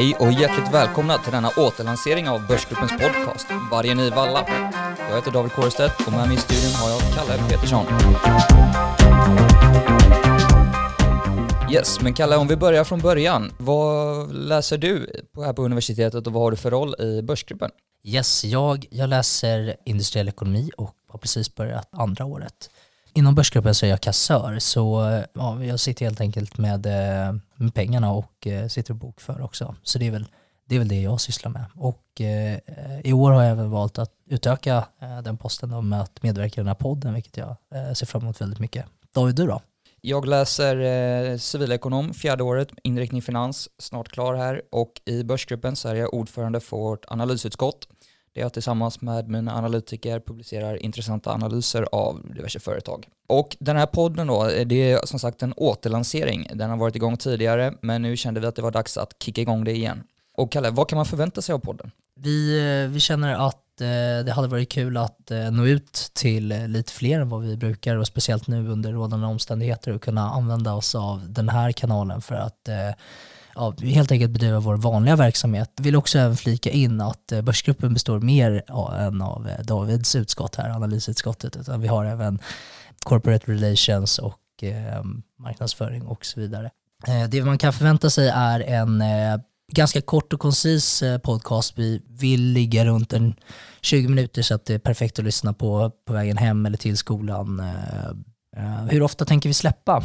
Hej och hjärtligt välkomna till denna återlansering av Börsgruppens podcast Vargen i Valla. Jag heter David Kårestedt och med mig i studion har jag Kalle Petersson. Yes, men Kalle, om vi börjar från början. Vad läser du här på universitetet och vad har du för roll i Börsgruppen? Yes, jag, jag läser industriell ekonomi och har precis börjat andra året. Inom Börsgruppen så är jag kassör, så ja, jag sitter helt enkelt med, eh, med pengarna och eh, sitter och bokför också. Så det är väl det, är väl det jag sysslar med. Och eh, i år har jag även valt att utöka eh, den posten med att medverka i den här podden, vilket jag eh, ser fram emot väldigt mycket. David, du då? Jag läser eh, civilekonom, fjärde året, inriktning finans, snart klar här och i Börsgruppen så är jag ordförande för vårt analysutskott där jag tillsammans med mina analytiker publicerar intressanta analyser av diverse företag. Och den här podden då, det är som sagt en återlansering. Den har varit igång tidigare, men nu kände vi att det var dags att kicka igång det igen. Och Kalle, vad kan man förvänta sig av podden? Vi, eh, vi känner att eh, det hade varit kul att eh, nå ut till lite fler än vad vi brukar och speciellt nu under rådande omständigheter och kunna använda oss av den här kanalen för att ja, helt enkelt bedriva vår vanliga verksamhet. Jag vill också även flika in att eh, Börsgruppen består mer än av eh, Davids utskott här, analysutskottet, utan vi har även corporate relations och eh, marknadsföring och så vidare. Eh, det man kan förvänta sig är en eh, ganska kort och koncis eh, podcast. Vi vill ligga runt en 20 minuter så att det är perfekt att lyssna på på vägen hem eller till skolan. Hur ofta tänker vi släppa?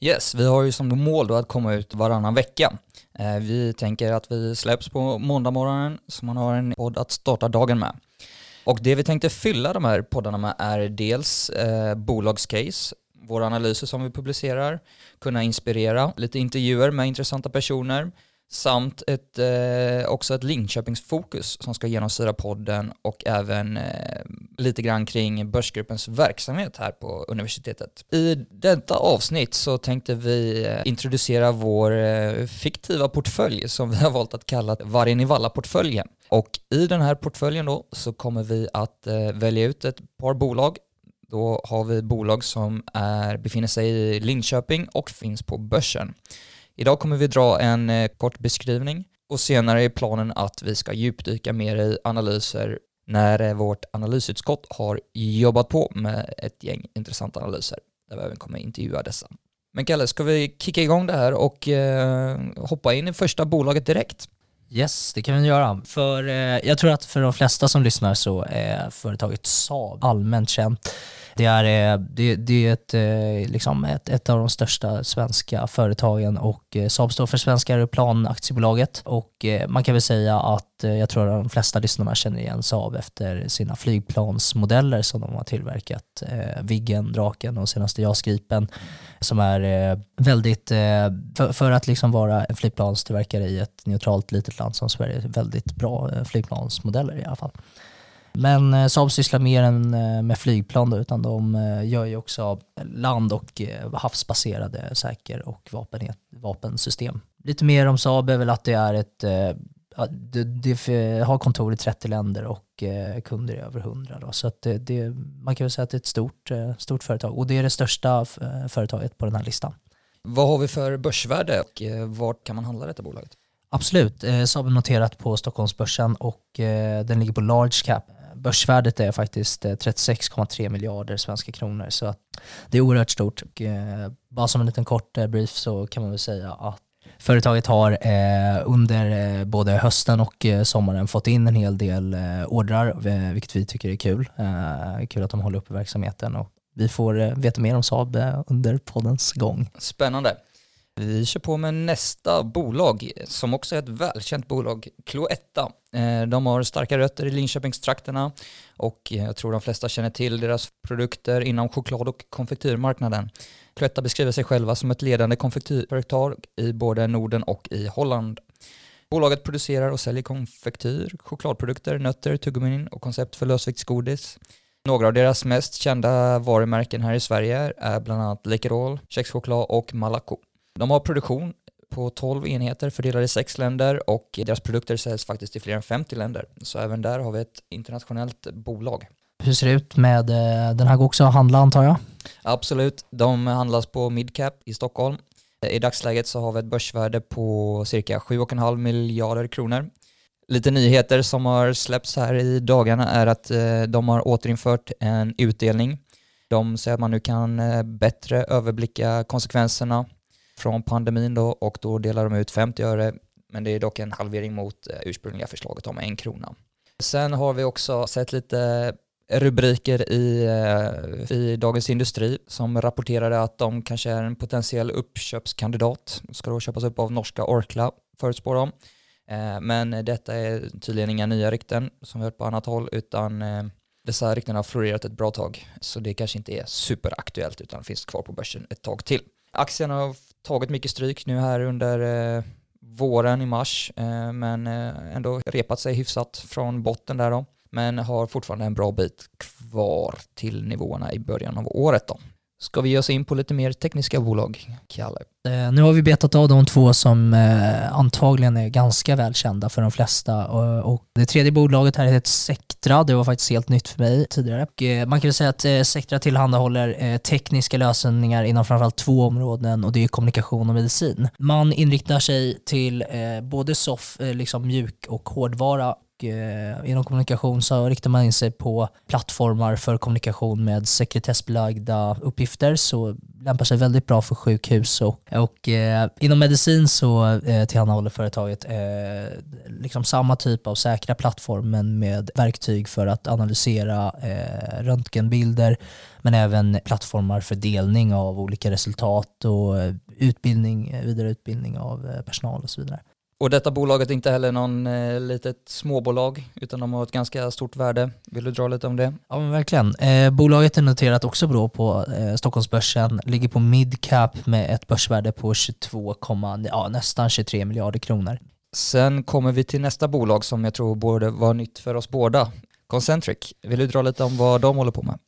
Yes, vi har ju som mål då att komma ut varannan vecka. Eh, vi tänker att vi släpps på måndagmorgonen så man har en podd att starta dagen med. Och det vi tänkte fylla de här poddarna med är dels eh, bolagscase, våra analyser som vi publicerar, kunna inspirera, lite intervjuer med intressanta personer, samt ett, eh, också ett Linköpingsfokus som ska genomsyra podden och även eh, lite grann kring Börsgruppens verksamhet här på universitetet. I detta avsnitt så tänkte vi eh, introducera vår eh, fiktiva portfölj som vi har valt att kalla Vargen i Valla-portföljen. Och i den här portföljen då så kommer vi att eh, välja ut ett par bolag då har vi bolag som är, befinner sig i Linköping och finns på börsen. Idag kommer vi dra en eh, kort beskrivning och senare är planen att vi ska djupdyka mer i analyser när eh, vårt analysutskott har jobbat på med ett gäng intressanta analyser där vi även kommer intervjua dessa. Men Kalle, ska vi kicka igång det här och eh, hoppa in i första bolaget direkt? Yes, det kan vi göra. För eh, jag tror att för de flesta som lyssnar så är företaget Saab allmänt känt det är, eh, det, det är ett, eh, liksom ett, ett av de största svenska företagen och eh, Saab står för Svenska Aeroplanaktiebolaget och man kan väl säga att jag tror att de flesta lyssnarna känner igen Saab efter sina flygplansmodeller som de har tillverkat. Viggen, Draken och senaste JAS Gripen som är väldigt, för, för att liksom vara en flygplanstillverkare i ett neutralt litet land som Sverige, väldigt bra flygplansmodeller i alla fall. Men eh, Saab sysslar mer än eh, med flygplan då, utan de eh, gör ju också land och havsbaserade säker och vapen, vapensystem. Lite mer om Saab är väl att det är ett det, det har kontor i 30 länder och kunder i över 100. Då. Så att det, det, man kan väl säga att det är ett stort, stort företag och det är det största företaget på den här listan. Vad har vi för börsvärde och vart kan man handla detta bolaget? Absolut, Saab är noterat på Stockholmsbörsen och den ligger på large cap börsvärdet är faktiskt eh, 36,3 miljarder svenska kronor. Så att det är oerhört stort. Och, bara som en liten kort eh, brief så kan man väl säga att Företaget har under både hösten och sommaren fått in en hel del ordrar, vilket vi tycker är kul. kul att de håller uppe verksamheten och vi får veta mer om Saab under poddens gång. Spännande. Vi kör på med nästa bolag som också är ett välkänt bolag, Cloetta. Eh, de har starka rötter i Linköpingstrakterna och jag tror de flesta känner till deras produkter inom choklad och konfektyrmarknaden. Cloetta beskriver sig själva som ett ledande konfektyrföretag i både Norden och i Holland. Bolaget producerar och säljer konfektyr, chokladprodukter, nötter, tuggummin och koncept för lösviktsgodis. Några av deras mest kända varumärken här i Sverige är bland annat Läkerol, kexchoklad och Malaco. De har produktion på 12 enheter fördelade i sex länder och deras produkter säljs faktiskt i fler än 50 länder. Så även där har vi ett internationellt bolag. Hur ser det ut med, eh, den här går också att handla antar jag? Absolut, de handlas på Midcap i Stockholm. I dagsläget så har vi ett börsvärde på cirka 7,5 miljarder kronor. Lite nyheter som har släppts här i dagarna är att eh, de har återinfört en utdelning. De säger att man nu kan eh, bättre överblicka konsekvenserna från pandemin då och då delar de ut 50 öre men det är dock en halvering mot eh, ursprungliga förslaget om en krona. Sen har vi också sett lite rubriker i, eh, i Dagens Industri som rapporterade att de kanske är en potentiell uppköpskandidat. Ska då köpas upp av norska Orkla, förutspår de. Eh, men detta är tydligen inga nya rykten som vi hört på annat håll utan dessa rykten har florerat ett bra tag så det kanske inte är superaktuellt utan finns kvar på börsen ett tag till. Aktien har tagit mycket stryk nu här under eh, våren i mars eh, men eh, ändå repat sig hyfsat från botten där då men har fortfarande en bra bit kvar till nivåerna i början av året då. Ska vi ge oss in på lite mer tekniska bolag, Kalle? Eh, nu har vi betat av de två som eh, antagligen är ganska välkända för de flesta och, och det tredje bolaget här heter Sectra, det var faktiskt helt nytt för mig tidigare. Och, eh, man kan väl säga att eh, Sectra tillhandahåller eh, tekniska lösningar inom framförallt två områden och det är kommunikation och medicin. Man inriktar sig till eh, både soft, eh, liksom mjuk och hårdvara eh, inom kommunikation så riktar man in sig på plattformar för kommunikation med sekretessbelagda uppgifter så lämpar sig väldigt bra för sjukhus och, och eh, inom medicin så eh, tillhandahåller företaget eh, liksom samma typ av säkra plattform men med verktyg för att analysera eh, röntgenbilder men även plattformar för delning av olika resultat och eh, utbildning, eh, vidareutbildning av eh, personal och så vidare. Och detta bolaget är inte heller någon eh, litet småbolag utan de har ett ganska stort värde. Vill du dra lite om det? Ja men verkligen. Eh, bolaget är noterat också bra på eh, Stockholmsbörsen, ligger på midcap med ett börsvärde på 22, ja, nästan 23 miljarder kronor. Sen kommer vi till nästa bolag som jag tror borde vara nytt för oss båda. Concentric, vill du dra lite om vad de håller på med?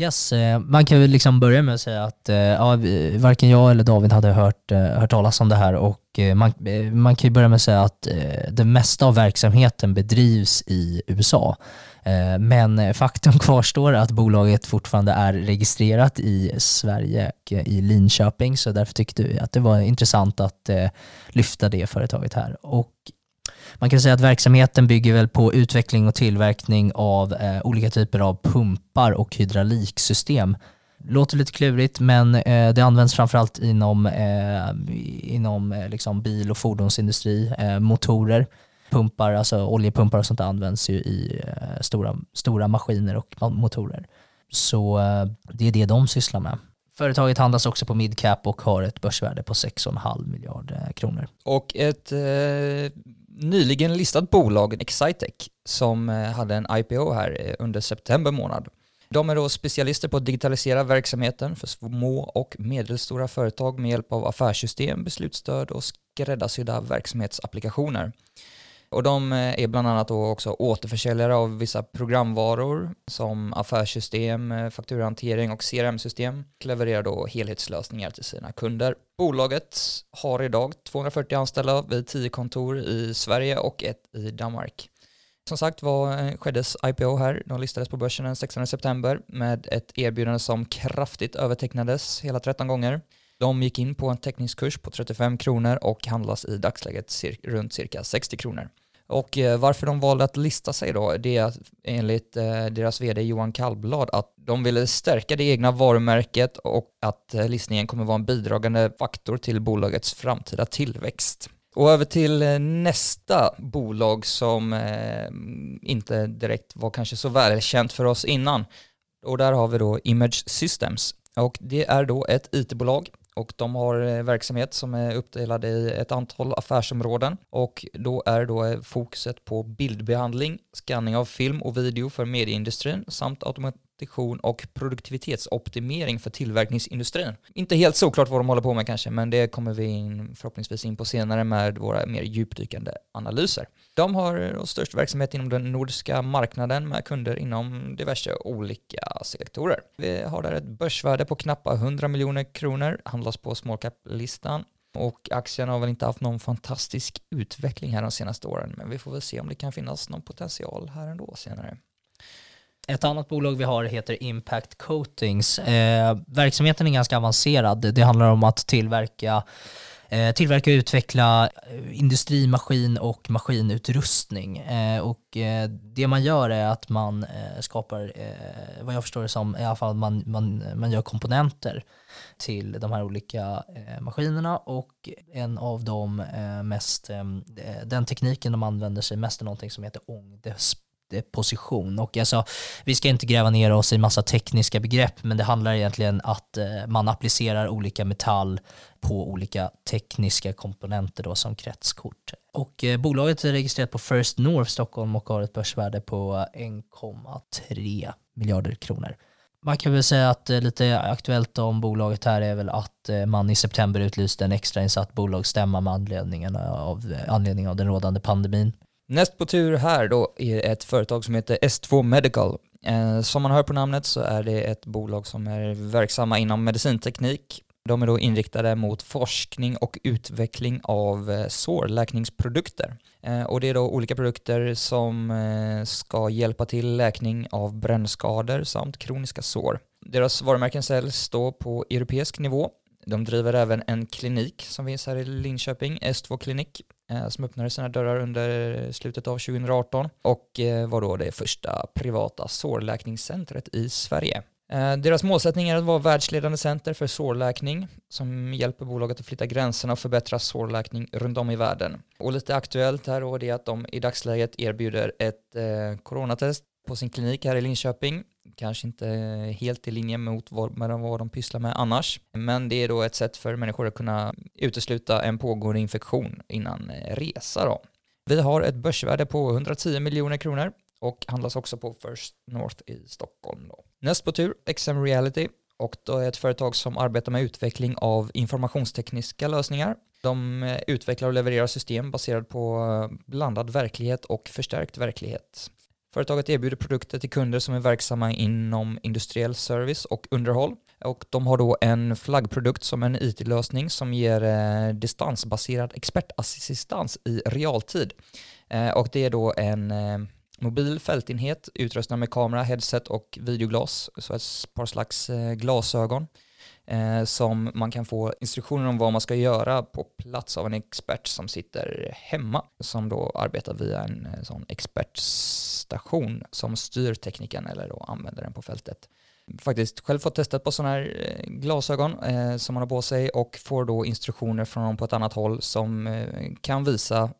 Yes, eh, man kan väl liksom börja med att säga att eh, ja, varken jag eller David hade hört, eh, hört talas om det här och man, man kan ju börja med att säga att det mesta av verksamheten bedrivs i USA. Men faktum kvarstår att bolaget fortfarande är registrerat i Sverige och i Linköping så därför tyckte vi att det var intressant att lyfta det företaget här. Och man kan säga att verksamheten bygger väl på utveckling och tillverkning av eh, olika typer av pumpar och hydrauliksystem. Låter lite klurigt men eh, det används framförallt inom, eh, inom eh, liksom bil och fordonsindustri, eh, motorer, pumpar, alltså oljepumpar och sånt används ju i eh, stora, stora maskiner och motorer. Så eh, det är det de sysslar med. Företaget handlas också på midcap och har ett börsvärde på 6,5 miljarder eh, kronor. Och ett eh, nyligen listat bolag, Excitec, som eh, hade en IPO här eh, under september månad. De är då specialister på att digitalisera verksamheten för små och medelstora företag med hjälp av affärssystem, beslutsstöd och skräddarsydda verksamhetsapplikationer. Och de eh, är bland annat då också återförsäljare av vissa programvaror som affärssystem, eh, fakturahantering och CRM-system. Levererar då helhetslösningar till sina kunder. Bolaget har idag 240 anställda vid 10 kontor i Sverige och ett i Danmark. Som sagt var eh, skeddes IPO här. De listades på börsen den 16 september med ett erbjudande som kraftigt övertecknades hela 13 gånger. De gick in på en teckningskurs på 35 kronor och handlas i dagsläget cir runt cirka 60 kronor. Och eh, varför de valde att lista sig då, det är enligt eh, deras vd Johan Kallblad att de ville stärka det egna varumärket och att eh, listningen kommer vara en bidragande faktor till bolagets framtida tillväxt. Och över till eh, nästa bolag som eh, inte direkt var kanske så välkänt för oss innan. Och där har vi då Image Systems. Och det är då ett IT-bolag och de har eh, verksamhet som är uppdelad i ett antal affärsområden. Och då är då eh, fokuset på bildbehandling, skanning av film och video för medieindustrin samt produktion och produktivitetsoptimering för tillverkningsindustrin. Inte helt såklart vad de håller på med kanske, men det kommer vi in, förhoppningsvis in på senare med våra mer djupdykande analyser. De har störst verksamhet inom den nordiska marknaden med kunder inom diverse olika sektorer. Vi har där ett börsvärde på knappt 100 miljoner kronor, handlas på small cap-listan och aktien har väl inte haft någon fantastisk utveckling här de senaste åren, men vi får väl se om det kan finnas någon potential här ändå senare. Ett annat bolag vi har heter Impact Coatings. Eh, verksamheten är ganska avancerad. Det handlar om att tillverka Eh, tillverka och utveckla eh, industrimaskin och maskinutrustning. Eh, och eh, det man gör är att man eh, skapar, eh, vad jag förstår det som, i alla fall man, man, man gör komponenter till de här olika eh, maskinerna och en av de eh, mest, den tekniken de använder sig mest är någonting som heter ångdesp position. Och alltså, vi ska inte gräva ner oss i massa tekniska begrepp, men det handlar egentligen att eh, man applicerar olika metall på olika tekniska komponenter då som kretskort. Och eh, bolaget är registrerat på First North Stockholm och har ett börsvärde på 1,3 miljarder kronor. Man kan väl säga att eh, lite aktuellt om bolaget här är väl att eh, man i september utlyste en extrainsatt bolagsstämma med anledningen av, eh, anledning av den rådande pandemin. Näst på tur här då är ett företag som heter S2 Medical. Eh, som man hör på namnet så är det ett bolag som är verksamma inom medicinteknik. De är då inriktade mot forskning och utveckling av eh, sårläkningsprodukter. Eh, och det är då olika produkter som eh, ska hjälpa till läkning av brännskador samt kroniska sår. Deras varumärken säljs då på europeisk nivå de driver även en klinik som finns här i Linköping, S2 Klinik, Eh, som öppnade sina dörrar under slutet av 2018 och eh, var då det första privata sårläkningscentret i Sverige. Eh, deras målsättning är att vara världsledande center för sårläkning som hjälper bolaget att flytta gränserna och förbättra sårläkning runt om i världen. Och lite aktuellt här då är det att de i dagsläget erbjuder ett coronatest på sin klinik här i Linköping kanske inte helt i linje mot vad, med vad de pysslar med annars. Men det är då ett sätt för människor att kunna utesluta en pågående infektion innan eh, resa. Då. Vi har ett börsvärde på 110 miljoner kronor och handlas också på First North i Stockholm. Då. Näst på tur, XM Reality och då är ett företag som arbetar med utveckling av informationstekniska lösningar. De eh, utvecklar och levererar system baserat på eh, blandad verklighet och förstärkt verklighet. Företaget erbjuder produkter till kunder som är verksamma inom industriell service och underhåll. Och de har då en flaggprodukt som en IT-lösning som ger eh, distansbaserad expertassistans i realtid. Eh, och det är då en eh, mobil fältenhet utrustad med kamera, headset och videoglas, så ett par slags eh, glasögon eh, som man kan få instruktioner om vad man ska göra på plats av en expert som sitter hemma, som då arbetar via en eh, sån expertstation som styr tekniken eller då använder den på fältet. Faktiskt själv fått testat på sådana här eh, glasögon eh, som man har på sig och får då instruktioner från någon på ett annat håll som eh, kan visa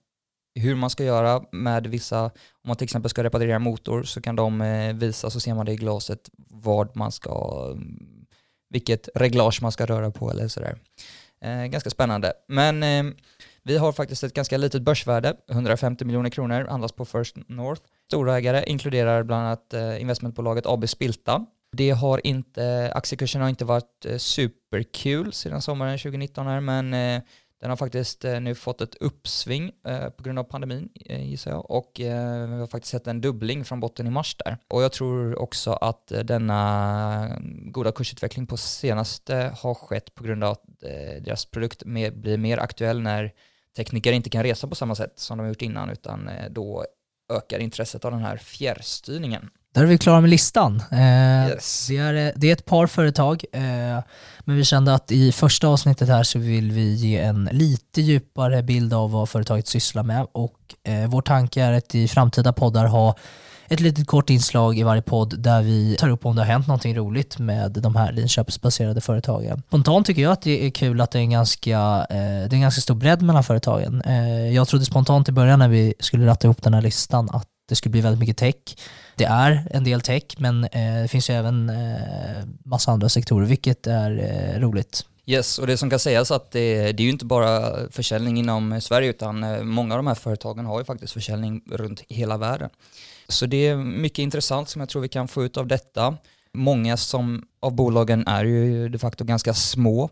hur man ska göra med vissa, om man till exempel ska reparera motor så kan de eh, visa så ser man det i glaset vad man ska vilket reglage man ska röra på eller sådär. Eh, ganska spännande. Men eh, vi har faktiskt ett ganska litet börsvärde, 150 miljoner kronor, handlas på First North. Storägare inkluderar bland annat eh, investmentbolaget AB Spilta. Det har inte, aktiekursen har inte varit eh, superkul sedan sommaren 2019 här, men eh, den har faktiskt eh, nu fått ett uppsving eh, på grund av pandemin eh, gissar jag och vi har faktiskt sett en dubbling från botten i mars där. Och jag tror också att denna mm, goda kursutveckling på senaste har skett på grund av att deras produkt blir mer aktuell när tekniker inte kan resa på samma sätt som de har gjort innan utan då ökar intresset av den här fjärrstyrningen. Där är vi klara med listan. Eh, yes. det, är, det är ett par företag, eh, men vi kände att i första avsnittet här så vill vi ge en lite djupare bild av vad företaget sysslar med och eh, vår tanke är att i framtida poddar ha ett litet kort inslag i varje podd där vi tar upp om det har hänt någonting roligt med de här Linköpingsbaserade företagen. Spontant tycker jag att det är kul att det är en ganska, eh, det är en ganska stor bredd mellan företagen. Eh, jag trodde spontant i början när vi skulle ratta ihop den här listan att det skulle bli väldigt mycket tech. Det är en del tech, men eh, det finns ju även eh, massa andra sektorer, vilket är eh, roligt. Yes, och det som kan sägas att det, det är ju inte bara försäljning inom Sverige, utan eh, många av de här företagen har ju faktiskt försäljning runt hela världen. Så det är mycket intressant som jag tror vi kan få ut av detta. Många som, av bolagen är ju de facto ganska små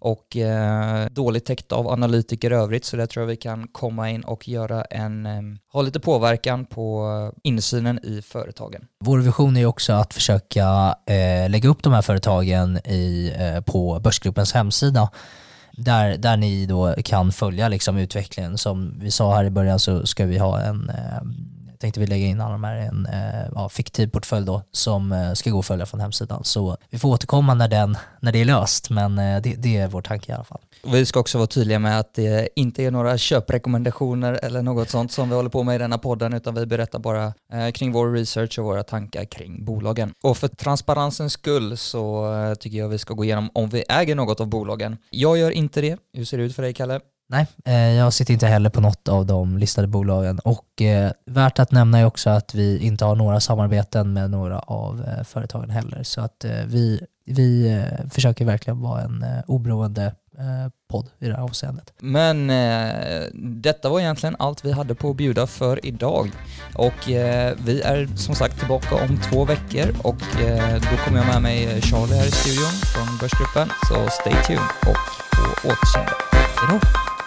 och eh, dåligt täckt av analytiker i övrigt så där tror jag vi kan komma in och göra en, eh, ha lite påverkan på insynen i företagen. Vår vision är också att försöka eh, lägga upp de här företagen i, eh, på Börsgruppens hemsida där, där ni då kan följa liksom utvecklingen. Som vi sa här i början så ska vi ha en eh, tänkte vi lägga in alla de här i en eh, ja, fiktiv portfölj då som eh, ska gå att följa från hemsidan. Så vi får återkomma när, den, när det är löst, men eh, det, det är vår tanke i alla fall. Vi ska också vara tydliga med att det inte är några köprekommendationer eller något sånt som vi håller på med i denna podden, utan vi berättar bara eh, kring vår research och våra tankar kring bolagen. Och för transparensens skull så eh, tycker jag vi ska gå igenom om vi äger något av bolagen. Jag gör inte det. Hur ser det ut för dig, Kalle? Nej, eh, jag sitter inte heller på något av de listade bolagen och eh, värt att nämna är också att vi inte har några samarbeten med några av eh, företagen heller. Så att eh, vi, vi eh, försöker verkligen vara en eh, oberoende podd i det här avseendet. Men detta var egentligen allt vi hade på att bjuda för idag. Och vi är som sagt tillbaka om två veckor och då kommer jag med mig Charlie här i studion från Börsgruppen. Så stay tuned och på återseende. Hejdå!